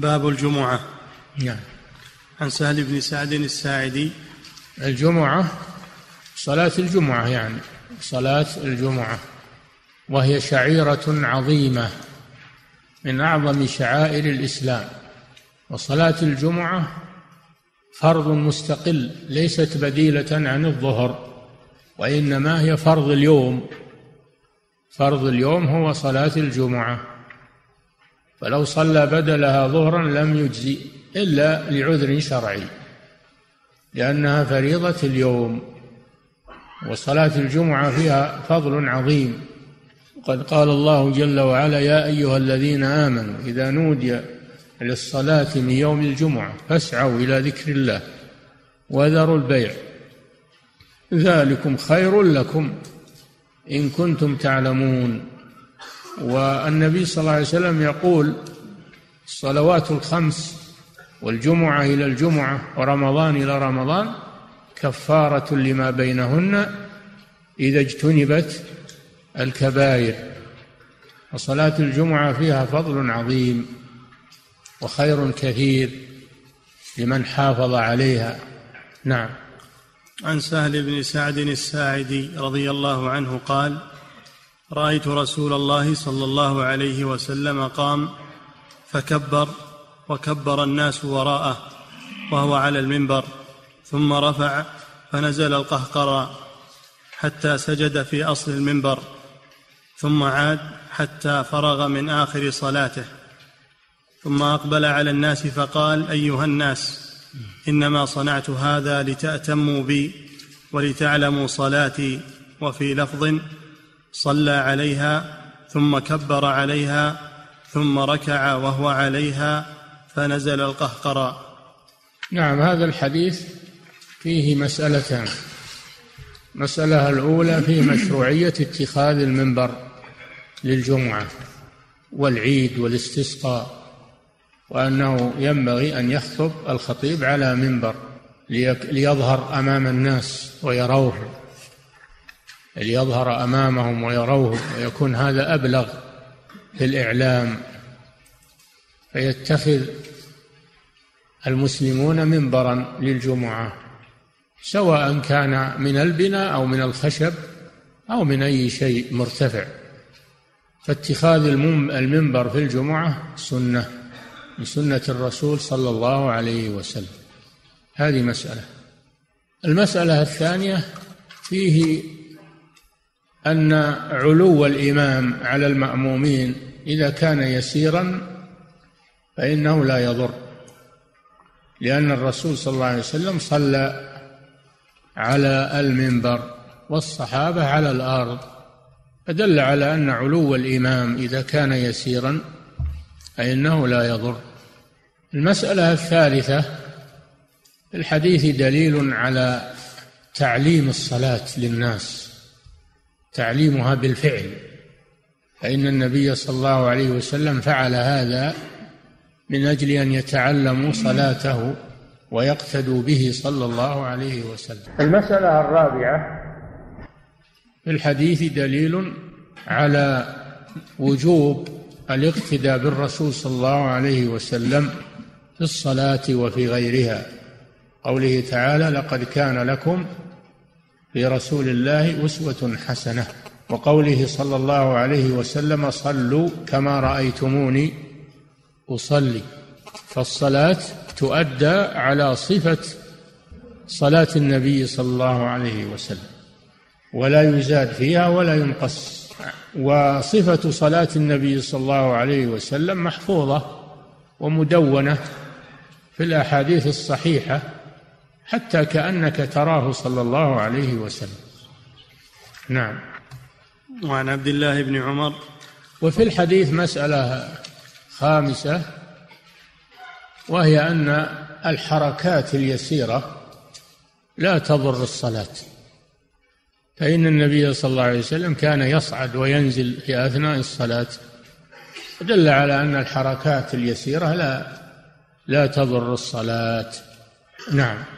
باب الجمعة. نعم. عن سهل بن سعد الساعدي. الجمعة صلاة الجمعة يعني صلاة الجمعة وهي شعيرة عظيمة من أعظم شعائر الإسلام. وصلاة الجمعة فرض مستقل ليست بديلة عن الظهر وإنما هي فرض اليوم. فرض اليوم هو صلاة الجمعة. فلو صلى بدلها ظهرا لم يجزي إلا لعذر شرعي لأنها فريضة اليوم وصلاة الجمعة فيها فضل عظيم. قد قال الله جل وعلا يا أيها الذين آمنوا إذا نودي للصلاة من يوم الجمعة فاسعوا إلى ذكر الله وذروا البيع. ذلكم خير لكم إن كنتم تعلمون. والنبي صلى الله عليه وسلم يقول الصلوات الخمس والجمعة إلى الجمعة ورمضان إلى رمضان كفارة لما بينهن إذا اجتنبت الكبائر. وصلاة الجمعة فيها فضل عظيم وخير كثير لمن حافظ عليها. نعم. عن سهل بن سعد الساعدي رضي الله عنه قال رأيت رسول الله صلى الله عليه وسلم قام فكبر وكبر الناس وراءه وهو على المنبر ثم رفع فنزل القهقرى حتى سجد في أصل المنبر ثم عاد حتى فرغ من آخر صلاته ثم أقبل على الناس فقال أيها الناس إنما صنعت هذا لتأتموا بي ولتعلموا صلاتي وفي لفظ صلى عليها ثم كبر عليها ثم ركع وهو عليها فنزل القهقرى. نعم هذا الحديث فيه مسألتان. المسألة الأولى في مشروعية اتخاذ المنبر للجمعة والعيد والاستسقاء وأنه ينبغي أن يخطب الخطيب على منبر ليظهر أمام الناس ويروه. ليظهر أمامهم ويروه ويكون هذا أبلغ في الإعلام فيتخذ المسلمون منبرا للجمعة سواء كان من البناء أو من الخشب أو من أي شيء مرتفع. فاتخاذ المنبر في الجمعة سنة من سنة الرسول صلى الله عليه وسلم. هذه مسألة. المسألة الثانية فيه أن علو الإمام على المأمومين إذا كان يسيرا فإنه لا يضر لأن الرسول صلى الله عليه وسلم صلى على المنبر والصحابة على الأرض فدل على أن علو الإمام إذا كان يسيرا فإنه لا يضر. المسألة الثالثة الحديث دليل على تعليم الصلاة للناس. تعليمها بالفعل فإن النبي صلى الله عليه وسلم فعل هذا من أجل أن يتعلموا صلاته ويقتدوا به صلى الله عليه وسلم. المسألة الرابعة. في الحديث دليل على وجوب الاقتداء بالرسول صلى الله عليه وسلم في الصلاة وفي غيرها. قوله تعالى لقد كان لكم في رسول الله أسوة حسنة. وقوله صلى الله عليه وسلم صلوا كما رأيتموني أصلي. فالصلاة تؤدى على صفة صلاة النبي صلى الله عليه وسلم. ولا يزاد فيها ولا ينقص. وصفة صلاة النبي صلى الله عليه وسلم محفوظة ومدونة في الأحاديث الصحيحة حتى كأنك تراه صلى الله عليه وسلم. نعم. وعن عبد الله بن عمر. وفي الحديث مسألة خامسة وهي أن الحركات اليسيرة لا تضر الصلاة. فإن النبي صلى الله عليه وسلم كان يصعد وينزل في أثناء الصلاة. دل على أن الحركات اليسيرة لا لا تضر الصلاة. نعم.